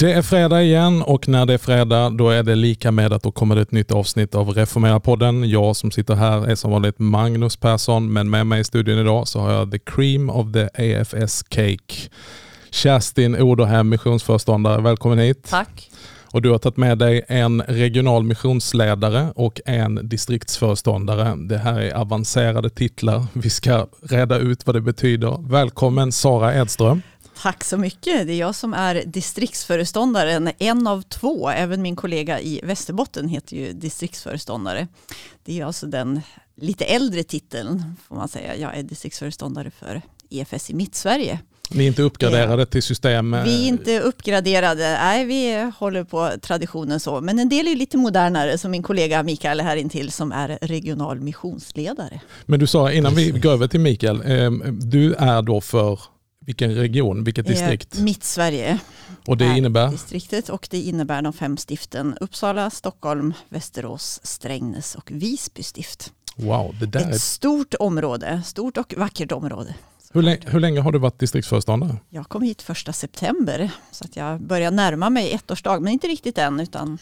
Det är fredag igen och när det är fredag då är det lika med att då kommer det ett nytt avsnitt av Reformera-podden. Jag som sitter här är som vanligt Magnus Persson men med mig i studion idag så har jag the cream of the AFS cake. Kerstin Oderhem, missionsföreståndare. Välkommen hit. Tack. Och du har tagit med dig en regional missionsledare och en distriktsföreståndare. Det här är avancerade titlar. Vi ska reda ut vad det betyder. Välkommen Sara Edström. Tack så mycket. Det är jag som är distriktsföreståndaren, en av två. Även min kollega i Västerbotten heter ju distriktsföreståndare. Det är alltså den lite äldre titeln får man säga. Jag är distriktsföreståndare för EFS i Mittsverige. Ni är inte uppgraderade till system? Vi är inte uppgraderade. Nej, vi håller på traditionen så. Men en del är lite modernare, som min kollega Mikael här intill som är regional missionsledare. Men du sa innan vi går över till Mikael, eh, du är då för vilken region, vilket distrikt? Eh, Mittsverige. Och det innebär? Distriktet och det innebär de fem stiften Uppsala, Stockholm, Västerås, Strängnäs och Visby stift. Wow, det där Ett är... stort område, stort och vackert område. Hur länge, hur länge har du varit distriktsföreståndare? Jag kom hit första september så att jag börjar närma mig ettårsdag men inte riktigt än utan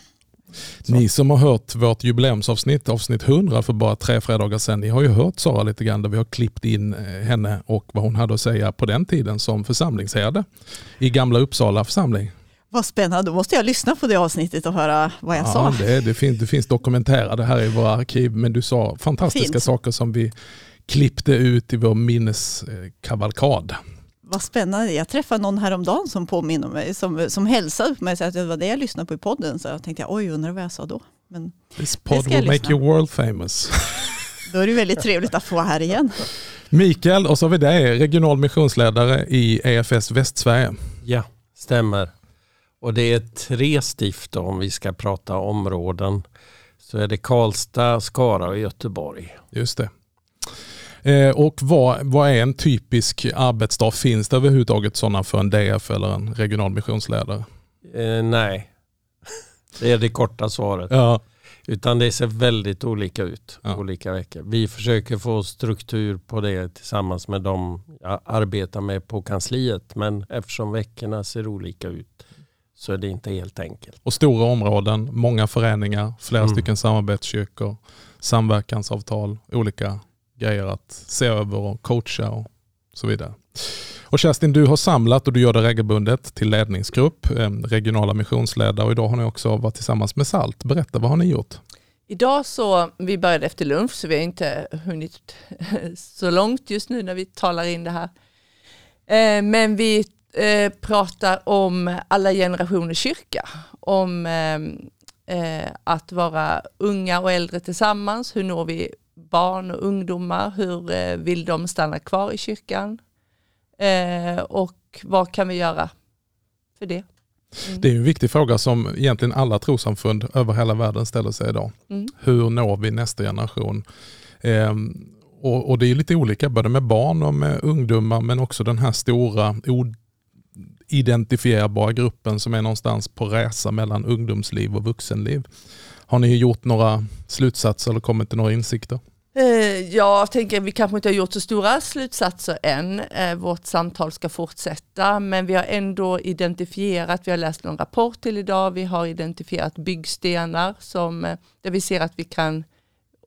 så. Ni som har hört vårt jubileumsavsnitt, avsnitt 100 för bara tre fredagar sedan, ni har ju hört Sara lite grann där vi har klippt in eh, henne och vad hon hade att säga på den tiden som församlingsherde i Gamla Uppsala församling. Vad spännande, då måste jag lyssna på det avsnittet och höra vad jag ja, sa. Det, det, finns, det finns dokumenterade här i våra arkiv men du sa fantastiska Fint. saker som vi klippte ut i vår minneskavalkad. Vad spännande. Jag träffade någon häromdagen som påminner mig, som, som hälsade på mig och sa att det var det jag lyssnade på i podden. Så jag tänkte, oj, undrar vad jag sa då. Men This pod will make you world famous. Då är det väldigt trevligt att få vara här igen. Mikael, och så har vi dig, regional missionsledare i EFS Västsverige. Ja, stämmer. Och det är tre stift om vi ska prata områden. Så är det Karlstad, Skara och Göteborg. Just det. Eh, och vad, vad är en typisk arbetsdag? Finns det överhuvudtaget sådana för en DF eller en regional missionsledare? Eh, nej, det är det korta svaret. Ja. Utan det ser väldigt olika ut Ja. olika veckor. Vi försöker få struktur på det tillsammans med dem jag arbetar med på kansliet. Men eftersom veckorna ser olika ut så är det inte helt enkelt. Och stora områden, många föreningar, flera Mm. stycken samarbetskyrkor, samverkansavtal, olika grejer att se över och coacha och så vidare. Och Kerstin, du har samlat och du gör det regelbundet till ledningsgrupp, eh, regionala missionsledare och idag har ni också varit tillsammans med SALT. Berätta, vad har ni gjort? Idag så, vi började efter lunch så vi har inte hunnit så långt just nu när vi talar in det här. Eh, men vi eh, pratar om alla generationers kyrka, om att vara unga och äldre tillsammans, hur når vi barn och ungdomar, hur eh, vill de stanna kvar i kyrkan Eh, och vad kan vi göra för det? Mm. Det är en viktig fråga som egentligen alla trossamfund över hela världen ställer sig idag. Mm. Hur når vi nästa generation? Ehm, och, och det är lite olika, både med barn och med ungdomar, men också den här stora identifierbara gruppen som är någonstans på resa mellan ungdomsliv och vuxenliv. Har ni gjort några slutsatser eller kommit till några insikter? Eh, jag tänker vi kanske inte har gjort så stora slutsatser än. Eh, vårt samtal ska fortsätta men vi har ändå identifierat, vi har läst någon rapport till idag, vi har identifierat byggstenar som, eh, där vi ser att vi kan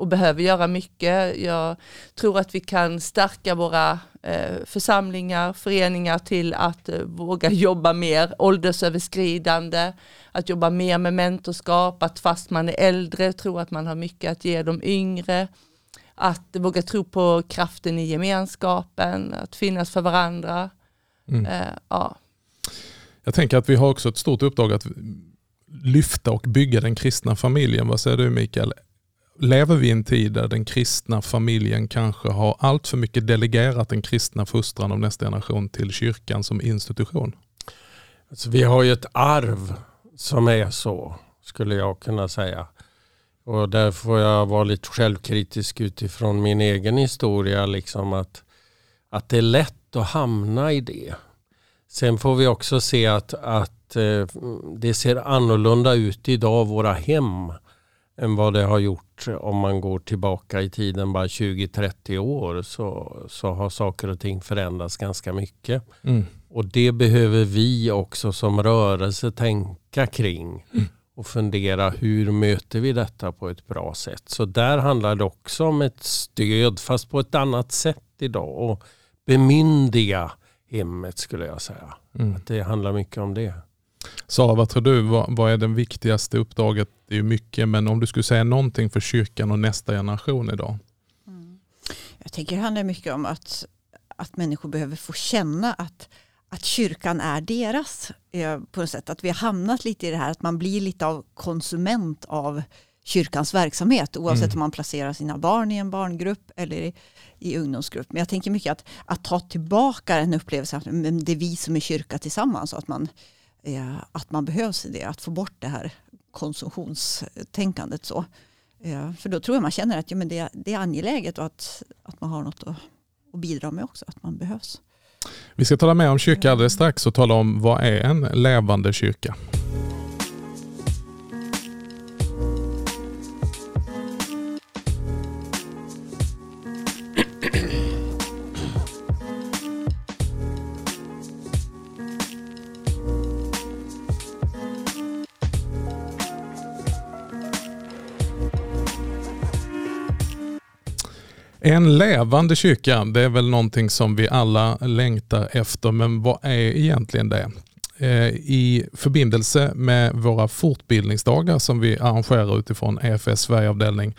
och behöver göra mycket. Jag tror att vi kan stärka våra eh, församlingar, föreningar till att eh, våga jobba mer åldersöverskridande, att jobba mer med mentorskap, att fast man är äldre tror att man har mycket att ge de yngre att våga tro på kraften i gemenskapen, att finnas för varandra. Mm. Eh, ja. Jag tänker att vi har också ett stort uppdrag att lyfta och bygga den kristna familjen. Vad säger du Mikael? Lever vi i en tid där den kristna familjen kanske har allt för mycket delegerat den kristna fostran av nästa generation till kyrkan som institution? Alltså, vi har ju ett arv som är så, skulle jag kunna säga. Och där får jag vara lite självkritisk utifrån min egen historia. Liksom att, att det är lätt att hamna i det. Sen får vi också se att, att eh, det ser annorlunda ut idag, våra hem, än vad det har gjort om man går tillbaka i tiden bara 20-30 år så, så har saker och ting förändrats ganska mycket. Mm. Och det behöver vi också som rörelse tänka kring. Mm. Och fundera hur möter vi detta på ett bra sätt. Så där handlar det också om ett stöd fast på ett annat sätt idag. Och bemyndiga hemmet skulle jag säga. Mm. Att det handlar mycket om det. Sara, vad tror du? Vad, vad är det viktigaste uppdraget? Det är ju mycket, men om du skulle säga någonting för kyrkan och nästa generation idag? Jag tänker det handlar mycket om att, att människor behöver få känna att, att kyrkan är deras. På något sätt. Att vi har hamnat lite i det här att man blir lite av konsument av kyrkans verksamhet oavsett Mm. om man placerar sina barn i en barngrupp eller i, i ungdomsgrupp. Men jag tänker mycket att, att ta tillbaka en upplevelse att det är vi som är kyrka tillsammans och att man, Eh, att man behövs i det. Att få bort det här konsumtionstänkandet. Så. Eh, För då tror jag man känner att ja, men det, det är angeläget och att, att man har något att, att bidra med också, att man behövs. Vi ska tala mer om kyrka alldeles strax och tala om vad är en levande kyrka? En levande kyrka, det är väl någonting som vi alla längtar efter, men vad är egentligen det? Eh, I förbindelse med våra fortbildningsdagar som vi arrangerar utifrån EFS Sverigeavdelning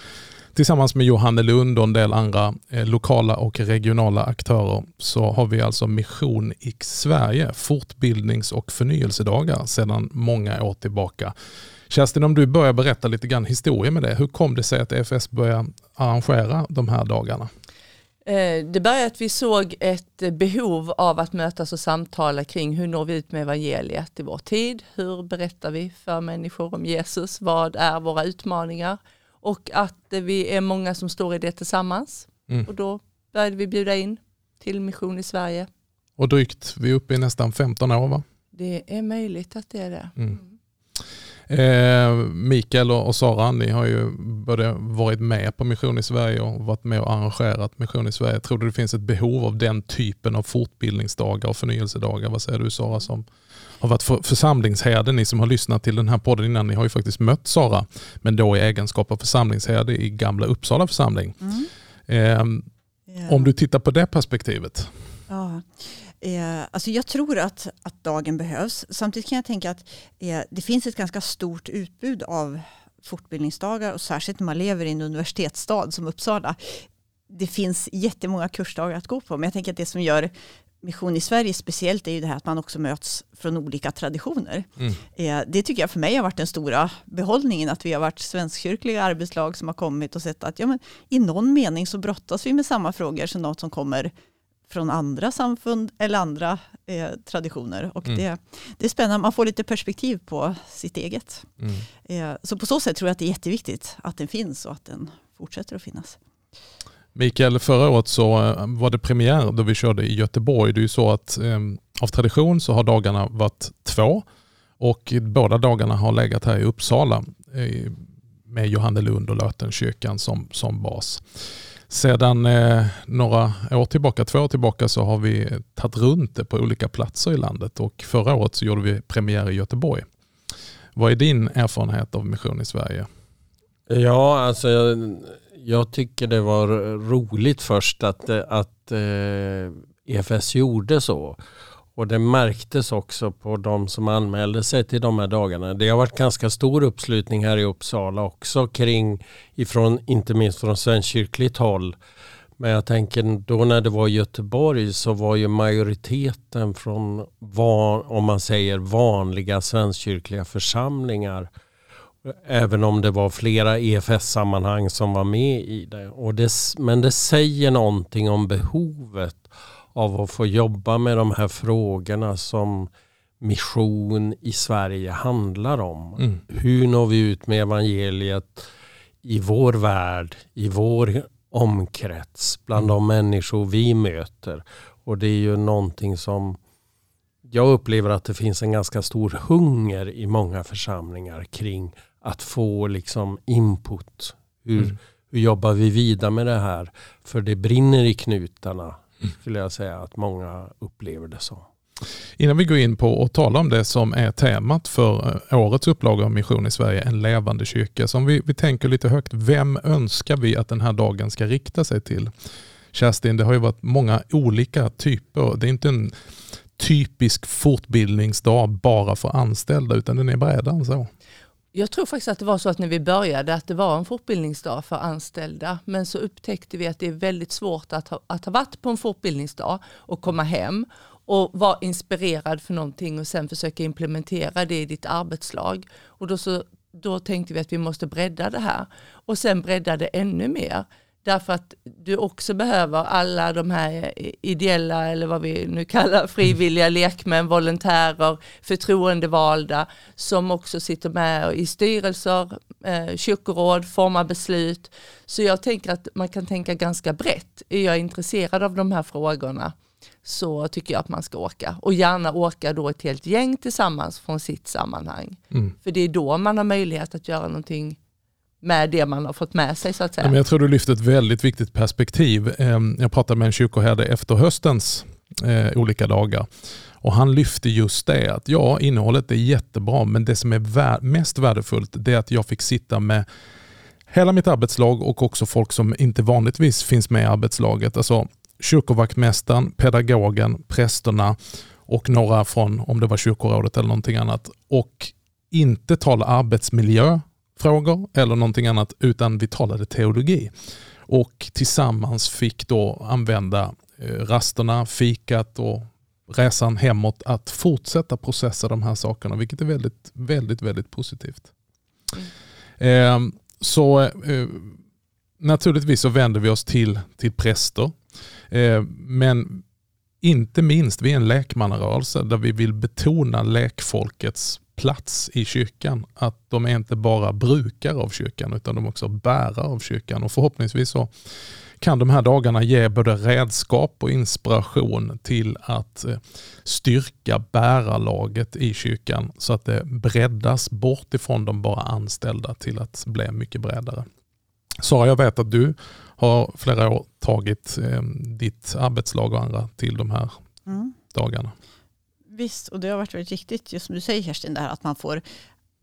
tillsammans med Johannelund och en del andra eh, lokala och regionala aktörer så har vi alltså Mission i Sverige, fortbildnings och förnyelsedagar sedan många år tillbaka. Kerstin, om du börjar berätta lite grann historia med det. Hur kom det sig att EFS började arrangera de här dagarna? Eh, Det började att vi såg ett behov av att mötas och samtala kring hur når vi ut med evangeliet i vår tid? Hur berättar vi för människor om Jesus? Vad är våra utmaningar? Och att eh, vi är många som står i det tillsammans. Mm. Och då började vi bjuda in till Mission i Sverige. Och drygt, vi är uppe i nästan 15 år va? Det är möjligt att det är det. Mm. Eh, Mikael och Sara, ni har ju både varit med på Mission i Sverige och varit med och arrangerat Mission i Sverige. Tror du det finns ett behov av den typen av fortbildningsdagar och förnyelsedagar? Vad säger du Sara som har varit för, församlingsherde, ni som har lyssnat till den här podden innan, ni har ju faktiskt mött Sara, men då i egenskap av församlingsherde i gamla Uppsala församling. Eh, om du tittar på det perspektivet. Ja. Eh, alltså jag tror att, att dagen behövs. Samtidigt kan jag tänka att eh, det finns ett ganska stort utbud av fortbildningsdagar och särskilt när man lever i en universitetsstad som Uppsala. Det finns jättemånga kursdagar att gå på men jag tänker att det som gör Mission i Sverige speciellt är ju det här att man också möts från olika traditioner. Mm. Eh, det tycker jag för mig har varit den stora behållningen att vi har varit svenskkyrkliga arbetslag som har kommit och sett att ja, men i någon mening så brottas vi med samma frågor som något som kommer från andra samfund eller andra eh, traditioner. Och Mm. det, det är spännande, man får lite perspektiv på sitt eget. Mm. Eh, så på så sätt tror jag att det är jätteviktigt att den finns och att den fortsätter att finnas. Mikael, förra året så eh, var det premiär då vi körde i Göteborg. Det är ju så att eh, av tradition så har dagarna varit två och båda dagarna har legat här i Uppsala eh, med Johannelund och Lötenkyrkan som, som bas. Sedan eh, några år tillbaka, två år tillbaka, så har vi tagit runt det på olika platser i landet och förra året så gjorde vi premiär i Göteborg. Vad är din erfarenhet av Mission i Sverige? Ja, alltså jag, jag tycker det var roligt först att, att eh, EFS gjorde så. Och det märktes också på de som anmälde sig till de här dagarna. Det har varit ganska stor uppslutning här i Uppsala också kring, ifrån, inte minst från svenskkyrkligt håll. Men jag tänker då när det var i Göteborg så var ju majoriteten från, van, om man säger vanliga svenskkyrkliga församlingar. Även om det var flera EFS-sammanhang som var med i det. Och det. Men det säger någonting om behovet av att få jobba med de här frågorna som mission i Sverige handlar om. Mm. Hur når vi ut med evangeliet i vår värld, i vår omkrets, bland de människor vi möter. Och det är ju någonting som jag upplever att det finns en ganska stor hunger i många församlingar kring att få liksom input. Hur, Mm. hur jobbar vi vidare med det här? För det brinner i knutarna skulle jag säga att många upplever det så. Innan vi går in på att tala om det som är temat för eh, årets upplaga av Mission i Sverige, en levande kyrka. Så om vi, vi tänker lite högt, vem önskar vi att den här dagen ska rikta sig till? Kerstin, det har ju varit många olika typer. Det är inte en typisk fortbildningsdag bara för anställda utan den är bredare än så. Alltså. Jag tror faktiskt att det var så att när vi började att det var en fortbildningsdag för anställda. Men så upptäckte vi att det är väldigt svårt att ha, att ha varit på en fortbildningsdag och komma hem och vara inspirerad för någonting och sen försöka implementera det i ditt arbetslag. Och då, så, då tänkte vi att vi måste bredda det här och sen bredda det ännu mer. Därför att du också behöver alla de här ideella, eller vad vi nu kallar frivilliga lekmän, volontärer, förtroendevalda som också sitter med i styrelser, eh, kyrkoråd, formar beslut. Så jag tänker att man kan tänka ganska brett. Är jag intresserad av de här frågorna så tycker jag att man ska åka. Och gärna åka då ett helt gäng tillsammans från sitt sammanhang. Mm. För det är då man har möjlighet att göra någonting med det man har fått med sig så att säga. jag tror du lyfter ett väldigt viktigt perspektiv. Ehm, jag pratade med en kyrkoherde efter höstens eh, olika dagar och han lyfte just det att ja, innehållet är jättebra men det som är mest värdefullt det är att jag fick sitta med hela mitt arbetslag och också folk som inte vanligtvis finns med i arbetslaget. Alltså kyrkovaktmästaren, pedagogen, prästerna och några från, om det var kyrkorådet eller någonting annat. Och inte tala arbetsmiljö frågor eller någonting annat utan vi talade teologi. Och tillsammans fick då använda eh, rasterna, fikat och resan hemåt att fortsätta processa de här sakerna vilket är väldigt, väldigt, väldigt positivt. Mm. Eh, så eh, naturligtvis så vänder vi oss till, till präster. Eh, men inte minst, vi är en lekmannarörelse där vi vill betona lekfolkets plats i kyrkan. Att de är inte bara brukare av kyrkan utan de är också bärare av kyrkan. Och förhoppningsvis så kan de här dagarna ge både redskap och inspiration till att eh, styrka bärarlaget i kyrkan så att det breddas bort ifrån de bara anställda till att bli mycket bredare. Sara, jag vet att du har flera år tagit eh, ditt arbetslag och andra till de här mm. dagarna. Visst, och det har varit väldigt viktigt, just som du säger Kerstin, det här att man får,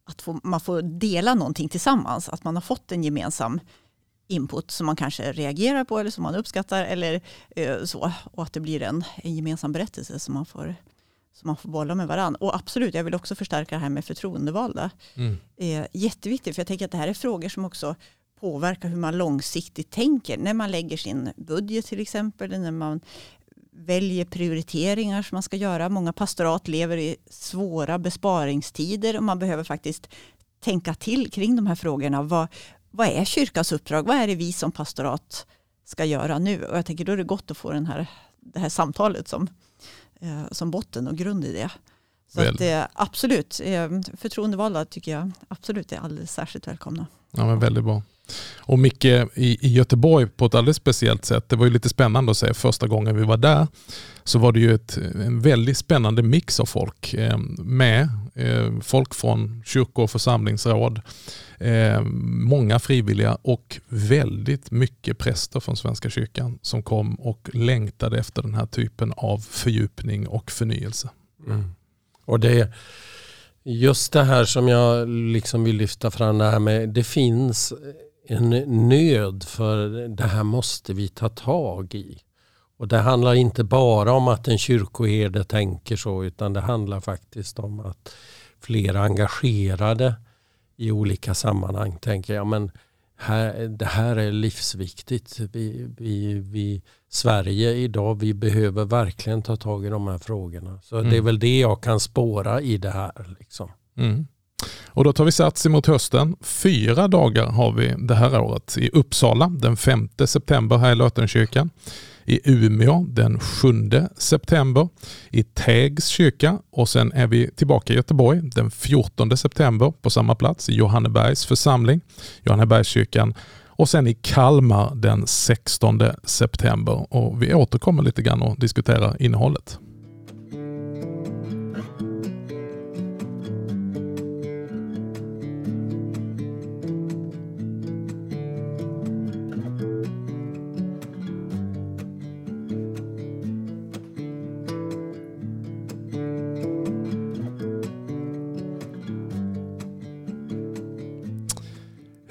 att få, man får dela någonting tillsammans. Att man har fått en gemensam input som man kanske reagerar på eller som man uppskattar eller eh, så. Och att det blir en, en gemensam berättelse som man får som man får bolla med varandra. Och absolut, jag vill också förstärka det här med förtroendevalda. Mm. Eh, jätteviktigt, för jag tänker att det här är frågor som också påverkar hur man långsiktigt tänker. När man lägger sin budget till exempel, när man väljer prioriteringar som man ska göra. Många pastorat lever i svåra besparingstider och man behöver faktiskt tänka till kring de här frågorna. Vad, vad är kyrkans uppdrag? Vad är det vi som pastorat ska göra nu? Och jag tänker då är det gott att få den här, det här samtalet som, eh, som botten och grund i det. Så att, eh, absolut, eh, förtroendevalda tycker jag absolut är alldeles särskilt välkomna. Ja, men väldigt bra. Och Micke i, i Göteborg på ett alldeles speciellt sätt. Det var ju lite spännande att se första gången vi var där. Så var det ju ett, en väldigt spännande mix av folk eh, med. Eh, folk från kyrkor och församlingsråd. Eh, många frivilliga och väldigt mycket präster från Svenska kyrkan som kom och längtade efter den här typen av fördjupning och förnyelse. Mm. Och det Just det här som jag liksom vill lyfta fram, det här med det finns en nöd för det här måste vi ta tag i. Och Det handlar inte bara om att en kyrkoherde tänker så utan det handlar faktiskt om att flera engagerade i olika sammanhang tänker jag men här, det här är livsviktigt. Vi, vi, vi, Sverige idag, vi behöver verkligen ta tag i de här frågorna. Så mm. det är väl det jag kan spåra i det här. Liksom. Mm. Och då tar vi sats emot hösten. Fyra dagar har vi det här året. I Uppsala den 5 september här i Lötenkyrkan. I Umeå den 7 september. I Tägs kyrka och sen är vi tillbaka i Göteborg den 14 september på samma plats i Johannebergs församling, Johannebergskyrkan och sen i Kalmar den 16 september. Och vi återkommer lite grann och diskuterar innehållet.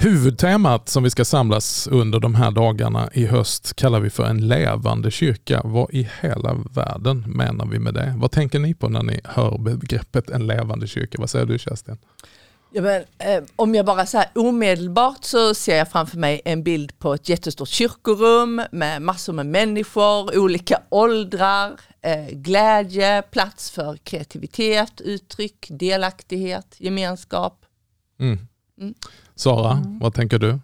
Huvudtemat som vi ska samlas under de här dagarna i höst kallar vi för en levande kyrka. Vad i hela världen menar vi med det? Vad tänker ni på när ni hör begreppet en levande kyrka? Vad säger du Kerstin? Ja, men, eh, om jag bara så omedelbart så ser jag framför mig en bild på ett jättestort kyrkorum med massor med människor, olika åldrar, eh, glädje, plats för kreativitet, uttryck, delaktighet, gemenskap. Mm. Mm. Sara, mm. vad tänker du?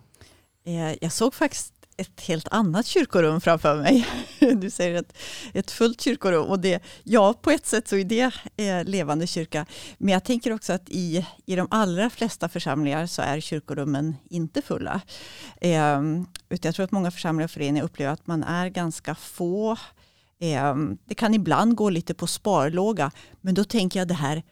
Eh, jag såg faktiskt ett helt annat kyrkorum framför mig. Du säger ett, ett fullt kyrkorum och det, ja på ett sätt så är det eh, levande kyrka. Men jag tänker också att i, i de allra flesta församlingar så är kyrkorummen inte fulla. Eh, utan jag tror att många församlingar och föreningar upplever att man är ganska få. Eh, det kan ibland gå lite på sparlåga men då tänker jag det här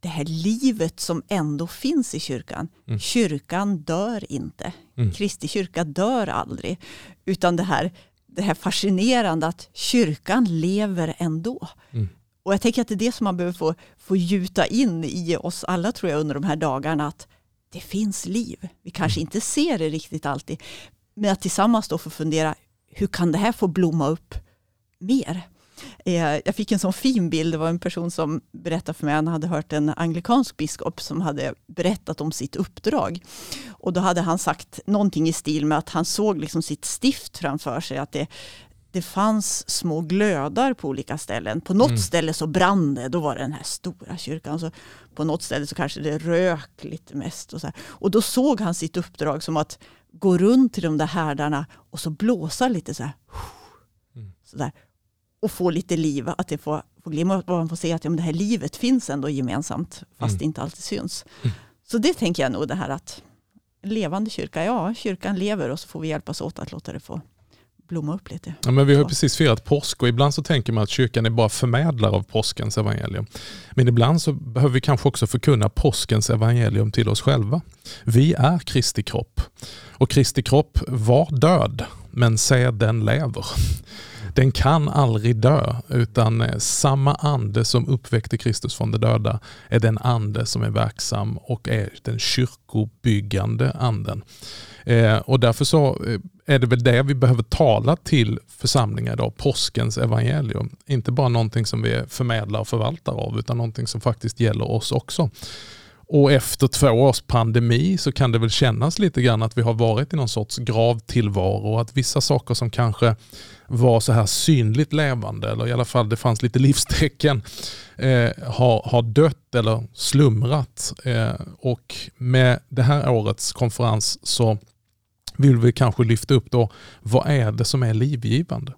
det här livet som ändå finns i kyrkan. Mm. Kyrkan dör inte. Mm. Kristi kyrka dör aldrig. Utan det här, det här fascinerande att kyrkan lever ändå. Mm. Och jag tänker att det är det som man behöver få, få gjuta in i oss alla tror jag under de här dagarna. Att det finns liv. Vi kanske mm. inte ser det riktigt alltid. Men att tillsammans då få fundera, hur kan det här få blomma upp mer? Eh, jag fick en sån fin bild, det var en person som berättade för mig, han hade hört en anglikansk biskop som hade berättat om sitt uppdrag. Och då hade han sagt någonting i stil med att han såg liksom sitt stift framför sig, att det, det fanns små glödar på olika ställen. På något mm. ställe så brann det, då var det den här stora kyrkan. Så på något ställe så kanske det rök lite mest. Och, så här. och då såg han sitt uppdrag som att gå runt till de där härdarna och så blåsa lite så här. Mm. Så där och få lite liv, att det får, får glimma och man får se att ja, men det här livet finns ändå gemensamt fast mm. det inte alltid syns. Mm. Så det tänker jag nog det här att levande kyrka, ja kyrkan lever och så får vi hjälpas åt att låta det få blomma upp lite. Ja, men vi har precis firat påsk och ibland så tänker man att kyrkan är bara förmedlare av påskens evangelium. Men ibland så behöver vi kanske också förkunna påskens evangelium till oss själva. Vi är Kristi kropp och Kristi kropp var död men se den lever den kan aldrig dö, utan eh, samma ande som uppväckte Kristus från de döda är den ande som är verksam och är den kyrkobyggande anden. Eh, och därför så eh, är det väl det vi behöver tala till församlingar idag, påskens evangelium. Inte bara någonting som vi förmedlar och förvaltar av, utan någonting som faktiskt gäller oss också. Och efter två års pandemi så kan det väl kännas lite grann att vi har varit i någon sorts gravtillvaro och att vissa saker som kanske var så här synligt levande, eller i alla fall det fanns lite livstecken, eh, har, har dött eller slumrat. Eh, och med det här årets konferens så vill vi kanske lyfta upp då, vad är det som är livgivande?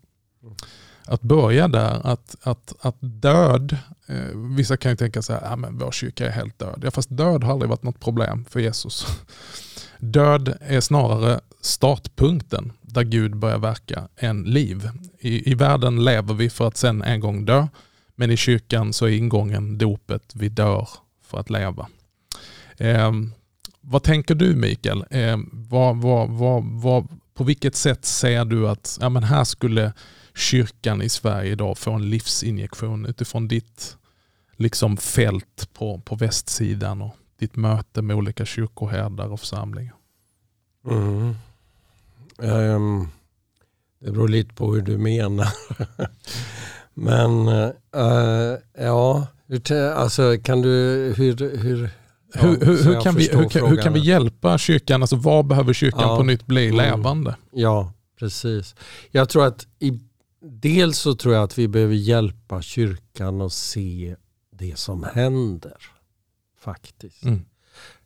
Att börja där, att, att, att död, eh, vissa kan ju tänka så här, ja, men vår kyrka är helt död. Ja, fast död har aldrig varit något problem för Jesus. Död är snarare startpunkten där Gud börjar verka än liv. I, I världen lever vi för att sen en gång dö, men i kyrkan så är ingången dopet, vi dör för att leva. Eh, vad tänker du Mikael? Eh, vad, vad, vad, vad, på vilket sätt ser du att ja, men här skulle kyrkan i Sverige idag få en livsinjektion utifrån ditt liksom fält på, på västsidan och ditt möte med olika kyrkoherdar och församlingar? Mm. Um, det beror lite på hur du menar. Men uh, ja, alltså kan du, hur, hur hur, hur, hur, kan vi, hur, hur, kan vi hjälpa kyrkan? Alltså vad behöver kyrkan ja. på nytt bli mm. levande? Ja, precis. Jag tror att i, dels så tror jag att vi behöver hjälpa kyrkan att se det som händer. Faktiskt. Mm.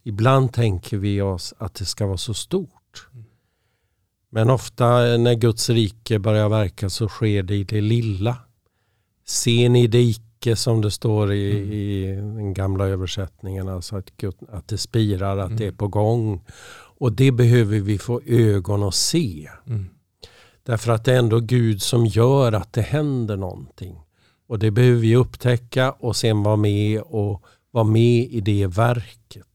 Ibland tänker vi oss att det ska vara så stort. Mm. Men ofta när Guds rike börjar verka så sker det i det lilla. Ser ni det icke som det står i, mm. i den gamla översättningen. Alltså att, att det spirar, att mm. det är på gång. Och det behöver vi få ögon att se. Mm. Därför att det är ändå Gud som gör att det händer någonting. Och det behöver vi upptäcka och sen vara med och vara med i det verket.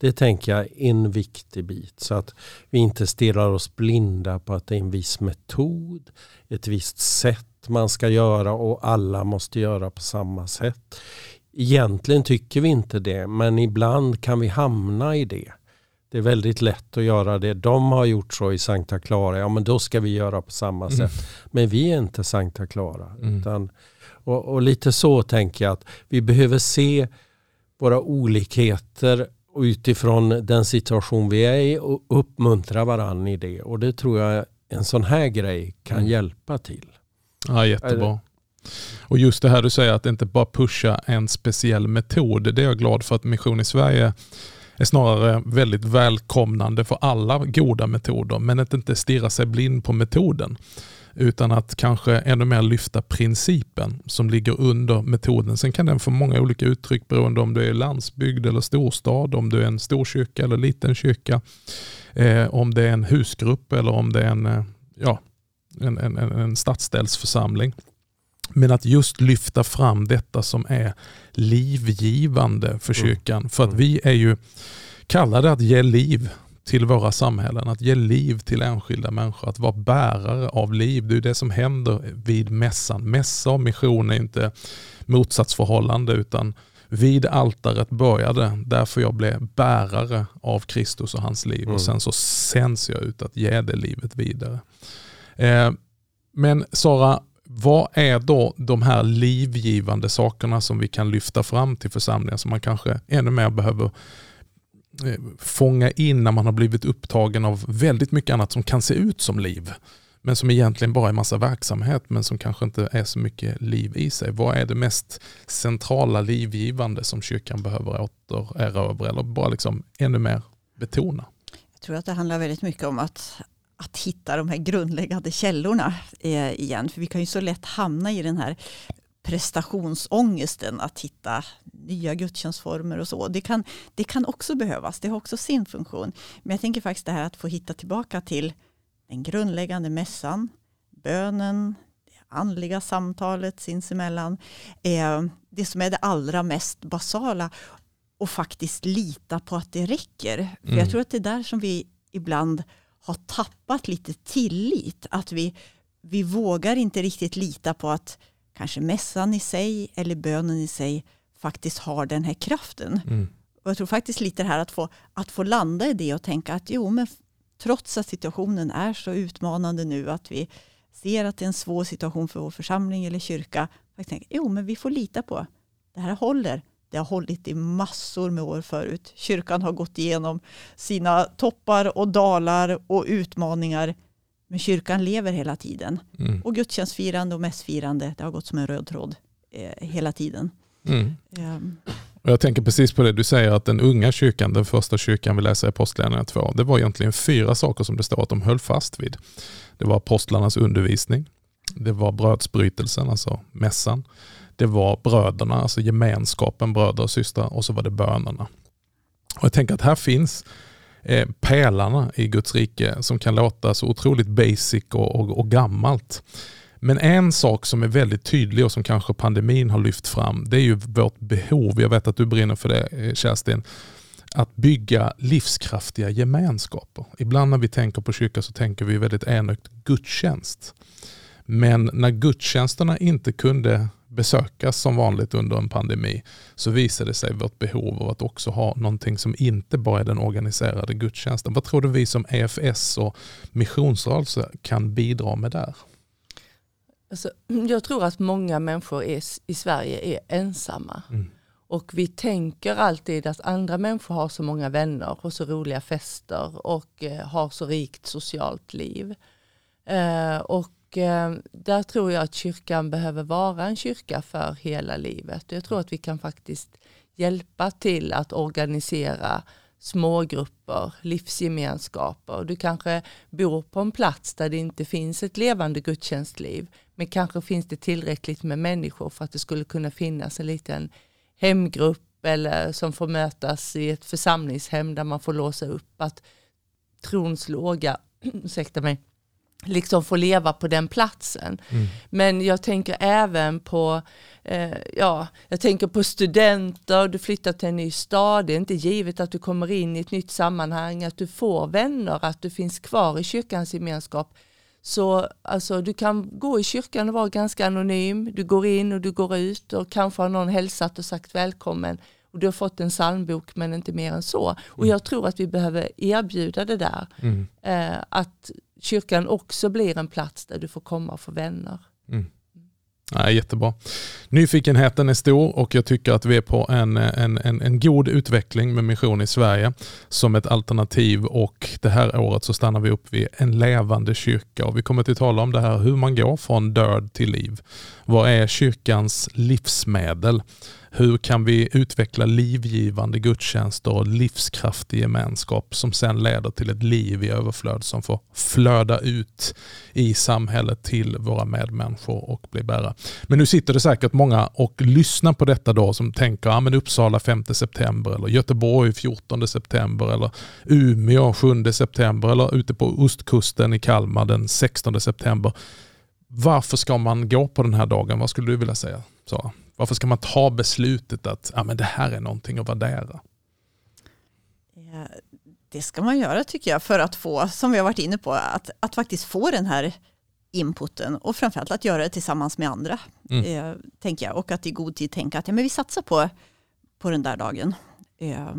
Det tänker jag är en viktig bit. Så att vi inte stirrar oss blinda på att det är en viss metod, ett visst sätt man ska göra och alla måste göra på samma sätt. Egentligen tycker vi inte det, men ibland kan vi hamna i det. Det är väldigt lätt att göra det. De har gjort så i Sankta Clara, ja men då ska vi göra på samma Mm. sätt. Men vi är inte Sankta Clara. Mm. Utan, och, och lite så tänker jag att vi behöver se våra olikheter utifrån den situation vi är i och uppmuntra varandra i det. Och det tror jag en sån här grej kan Mm. hjälpa till. Ja, jättebra. Och just det här du säger att inte bara pusha en speciell metod. Det är jag glad för att Mission i Sverige är snarare väldigt välkomnande för alla goda metoder. Men att inte stirra sig blind på metoden. Utan att kanske ännu mer lyfta principen som ligger under metoden. Sen kan den få många olika uttryck beroende om du är landsbygd eller storstad, om du är en stor kyrka eller liten kyrka. Eh, om det är en husgrupp eller om det är en, eh, ja, en, en, en, stadsdelsförsamling. Men att just lyfta fram detta som är livgivande för Mm. kyrkan. För att Mm. vi är ju kallade att ge liv till våra samhällen, att ge liv till enskilda människor, att vara bärare av liv. Det är det som händer vid mässan. Mässa och mission är inte motsatsförhållande utan vid altaret började därför jag blev bärare av Kristus och hans liv Mm. och sen så sänds jag ut att ge det livet vidare. Eh, men Sara, vad är då de här livgivande sakerna som vi kan lyfta fram till församlingen som man kanske ännu mer behöver eh, Eh, fånga in när man har blivit upptagen av väldigt mycket annat som kan se ut som liv. Men som egentligen bara är massa verksamhet men som kanske inte är så mycket liv i sig. Vad är det mest centrala livgivande som kyrkan behöver återerövra eller bara liksom ännu mer betona? Jag tror att det handlar väldigt mycket om att, att hitta de här grundläggande källorna eh, igen. För vi kan ju så lätt hamna i den här prestationsångesten att hitta nya gudstjänstformer och så. Det kan, det kan också behövas, det har också sin funktion. Men jag tänker faktiskt det här att få hitta tillbaka till den grundläggande mässan, bönen, det andliga samtalet sinsemellan, eh, det som är det allra mest basala och faktiskt lita på att det räcker. För Mm. jag tror att det är där som vi ibland har tappat lite tillit. Att vi, vi vågar inte riktigt lita på att kanske mässan i sig eller bönen i sig faktiskt har den här kraften. Mm. Och jag tror faktiskt lite det här att få, att få landa i det och tänka att jo, men trots att situationen är så utmanande nu att vi ser att det är en svår situation för vår församling eller kyrka. Jag tänker, jo, men vi får lita på det här håller. Det har hållit i massor med år förut. Kyrkan har gått igenom sina toppar och dalar och utmaningar. Men kyrkan lever hela tiden. Mm. Och gudstjänstfirande och mässfirande, det har gått som en röd tråd eh, hela tiden. Mm. Och jag tänker precis på det du säger att den unga kyrkan, den första kyrkan vi läser i Apostlagärningarna 2, det var egentligen fyra saker som det står att de höll fast vid. Det var apostlarnas undervisning, det var brödsbrytelsen, alltså mässan, det var bröderna, alltså gemenskapen bröder och systrar och så var det bönerna. Och jag tänker att här finns eh, pelarna i Guds rike som kan låta så otroligt basic och, och, och gammalt. Men en sak som är väldigt tydlig och som kanske pandemin har lyft fram, det är ju vårt behov, jag vet att du brinner för det eh, Kerstin, att bygga livskraftiga gemenskaper. Ibland när vi tänker på kyrka så tänker vi väldigt enögt gudstjänst. Men när gudstjänsterna inte kunde besökas som vanligt under en pandemi så visade sig vårt behov av att också ha någonting som inte bara är den organiserade gudstjänsten. Vad tror du vi som EFS och missionsrörelse kan bidra med där? Alltså, jag tror att många människor är, i Sverige är ensamma. Mm. Och vi tänker alltid att andra människor har så många vänner och så roliga fester och eh, har så rikt socialt liv. Eh, och eh, där tror jag att kyrkan behöver vara en kyrka för hela livet. Jag tror att vi kan faktiskt hjälpa till att organisera smågrupper, livsgemenskaper. Du kanske bor på en plats där det inte finns ett levande gudstjänstliv, men kanske finns det tillräckligt med människor för att det skulle kunna finnas en liten hemgrupp eller som får mötas i ett församlingshem där man får låsa upp att trons låga, ursäkta mig, liksom får leva på den platsen. Mm. Men jag tänker även på, eh, ja, jag tänker på studenter, du flyttar till en ny stad, det är inte givet att du kommer in i ett nytt sammanhang, att du får vänner, att du finns kvar i kyrkans gemenskap. Så alltså, du kan gå i kyrkan och vara ganska anonym, du går in och du går ut och kanske har någon hälsat och sagt välkommen och du har fått en psalmbok men inte mer än så. Och Mm. jag tror att vi behöver erbjuda det där. Mm. Eh, att kyrkan också blir en plats där du får komma och få vänner. Mm. Ja, jättebra. Nyfikenheten är stor och jag tycker att vi är på en, en, en, en god utveckling med mission i Sverige som ett alternativ och det här året så stannar vi upp vid en levande kyrka och vi kommer att tala om det här hur man går från död till liv. Vad är kyrkans livsmedel? Hur kan vi utveckla livgivande gudstjänster och livskraftig gemenskap som sen leder till ett liv i överflöd som får flöda ut i samhället till våra medmänniskor och bli bära. Men nu sitter det säkert många och lyssnar på detta då som tänker ja, men Uppsala 5 september eller Göteborg 14 september eller Umeå 7 september eller ute på ostkusten i Kalmar den 16 september. Varför ska man gå på den här dagen? Vad skulle du vilja säga Sara? Varför ska man ta beslutet att ja, men det här är någonting att värdera? Eh, Det ska man göra tycker jag för att få, som vi har varit inne på, att, att faktiskt få den här inputen och framförallt att göra det tillsammans med andra. Mm. Eh, tänker jag. Och att i god tid tänka att ja, men vi satsar på, på den där dagen. Eh,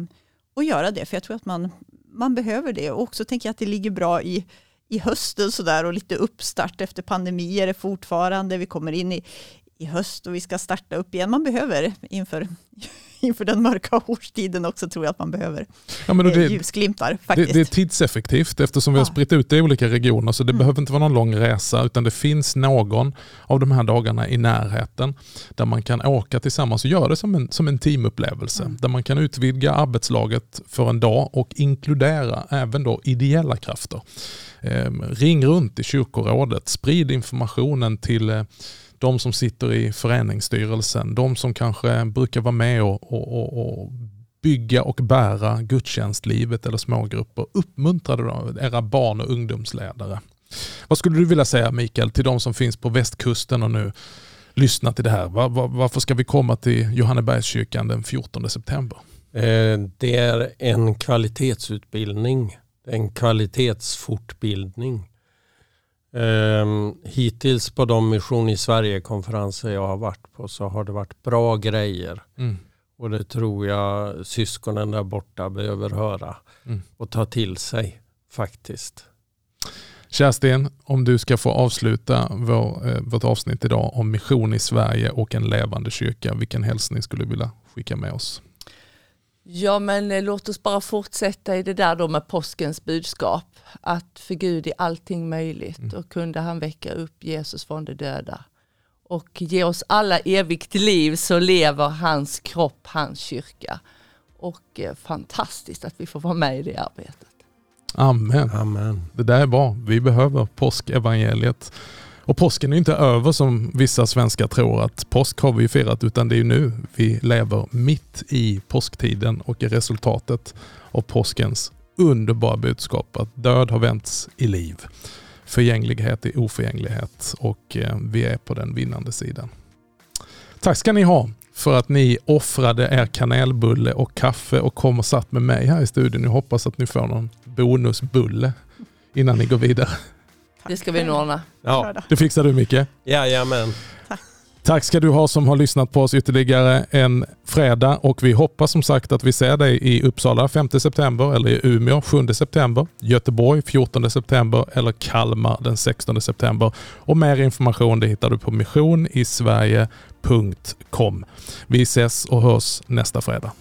och göra det, för jag tror att man, man behöver det. Och också tänker jag att det ligger bra i, i hösten sådär och lite uppstart efter pandemier är fortfarande. Vi kommer in i, i höst och vi ska starta upp igen. Man behöver inför, inför den mörka årstiden också tror jag att man behöver Ja, men eh, det, ljusglimtar det, faktiskt. det är tidseffektivt eftersom vi har spritt ut det i olika regioner så det Mm. behöver inte vara någon lång resa utan det finns någon av de här dagarna i närheten där man kan åka tillsammans och göra det som en, som en teamupplevelse. Mm. Där man kan utvidga arbetslaget för en dag och inkludera även då ideella krafter. Eh, ring runt i kyrkorådet, sprid informationen till eh, de som sitter i föreningsstyrelsen, de som kanske brukar vara med och, och, och, och bygga och bära gudstjänstlivet eller smågrupper. Uppmuntra då era barn och ungdomsledare. Vad skulle du vilja säga Mikael till de som finns på västkusten och nu lyssnar till det här? Var, var, varför ska vi komma till Johannebergskyrkan den 14 september? Eh, det är en kvalitetsutbildning. En kvalitetsfortbildning. Ehm, Hittills på de Mission i Sverige-konferenser jag har varit på så har det varit bra grejer. Mm. Och det tror jag syskonen där borta behöver höra Mm. och ta till sig faktiskt. Kerstin, om du ska få avsluta vår, eh, vårt avsnitt idag om mission i Sverige och en levande kyrka, vilken hälsning skulle du vilja skicka med oss? Ja men eh, låt oss bara fortsätta i det där då med påskens budskap. Att för Gud är allting möjligt Mm. och kunde han väcka upp Jesus från de döda och ge oss alla evigt liv så lever hans kropp, hans kyrka. Och eh, fantastiskt att vi får vara med i det arbetet. Amen. Amen. Det där är bra. Vi behöver påskevangeliet. Och påsken är inte över som vissa svenskar tror att påsk har vi firat utan det är ju nu vi lever mitt i påsktiden och är resultatet av påskens underbara budskap att död har vänts i liv. Förgänglighet i oförgänglighet och eh, vi är på den vinnande sidan. Tack ska ni ha för att ni offrade er kanelbulle och kaffe och kom och satt med mig här i studion. Jag hoppas att ni får någon bonusbulle innan ni går vidare. Det ska vi nog ordna. Ja, Det fixar du Micke. jajamän. Tack ska du ha som har lyssnat på oss ytterligare en fredag och vi hoppas som sagt att vi ser dig i Uppsala 5 september eller i Umeå 7 september, Göteborg 14 september eller Kalmar den 16 september. Och mer information det hittar du på missionisverige.com. Vi ses och hörs nästa fredag.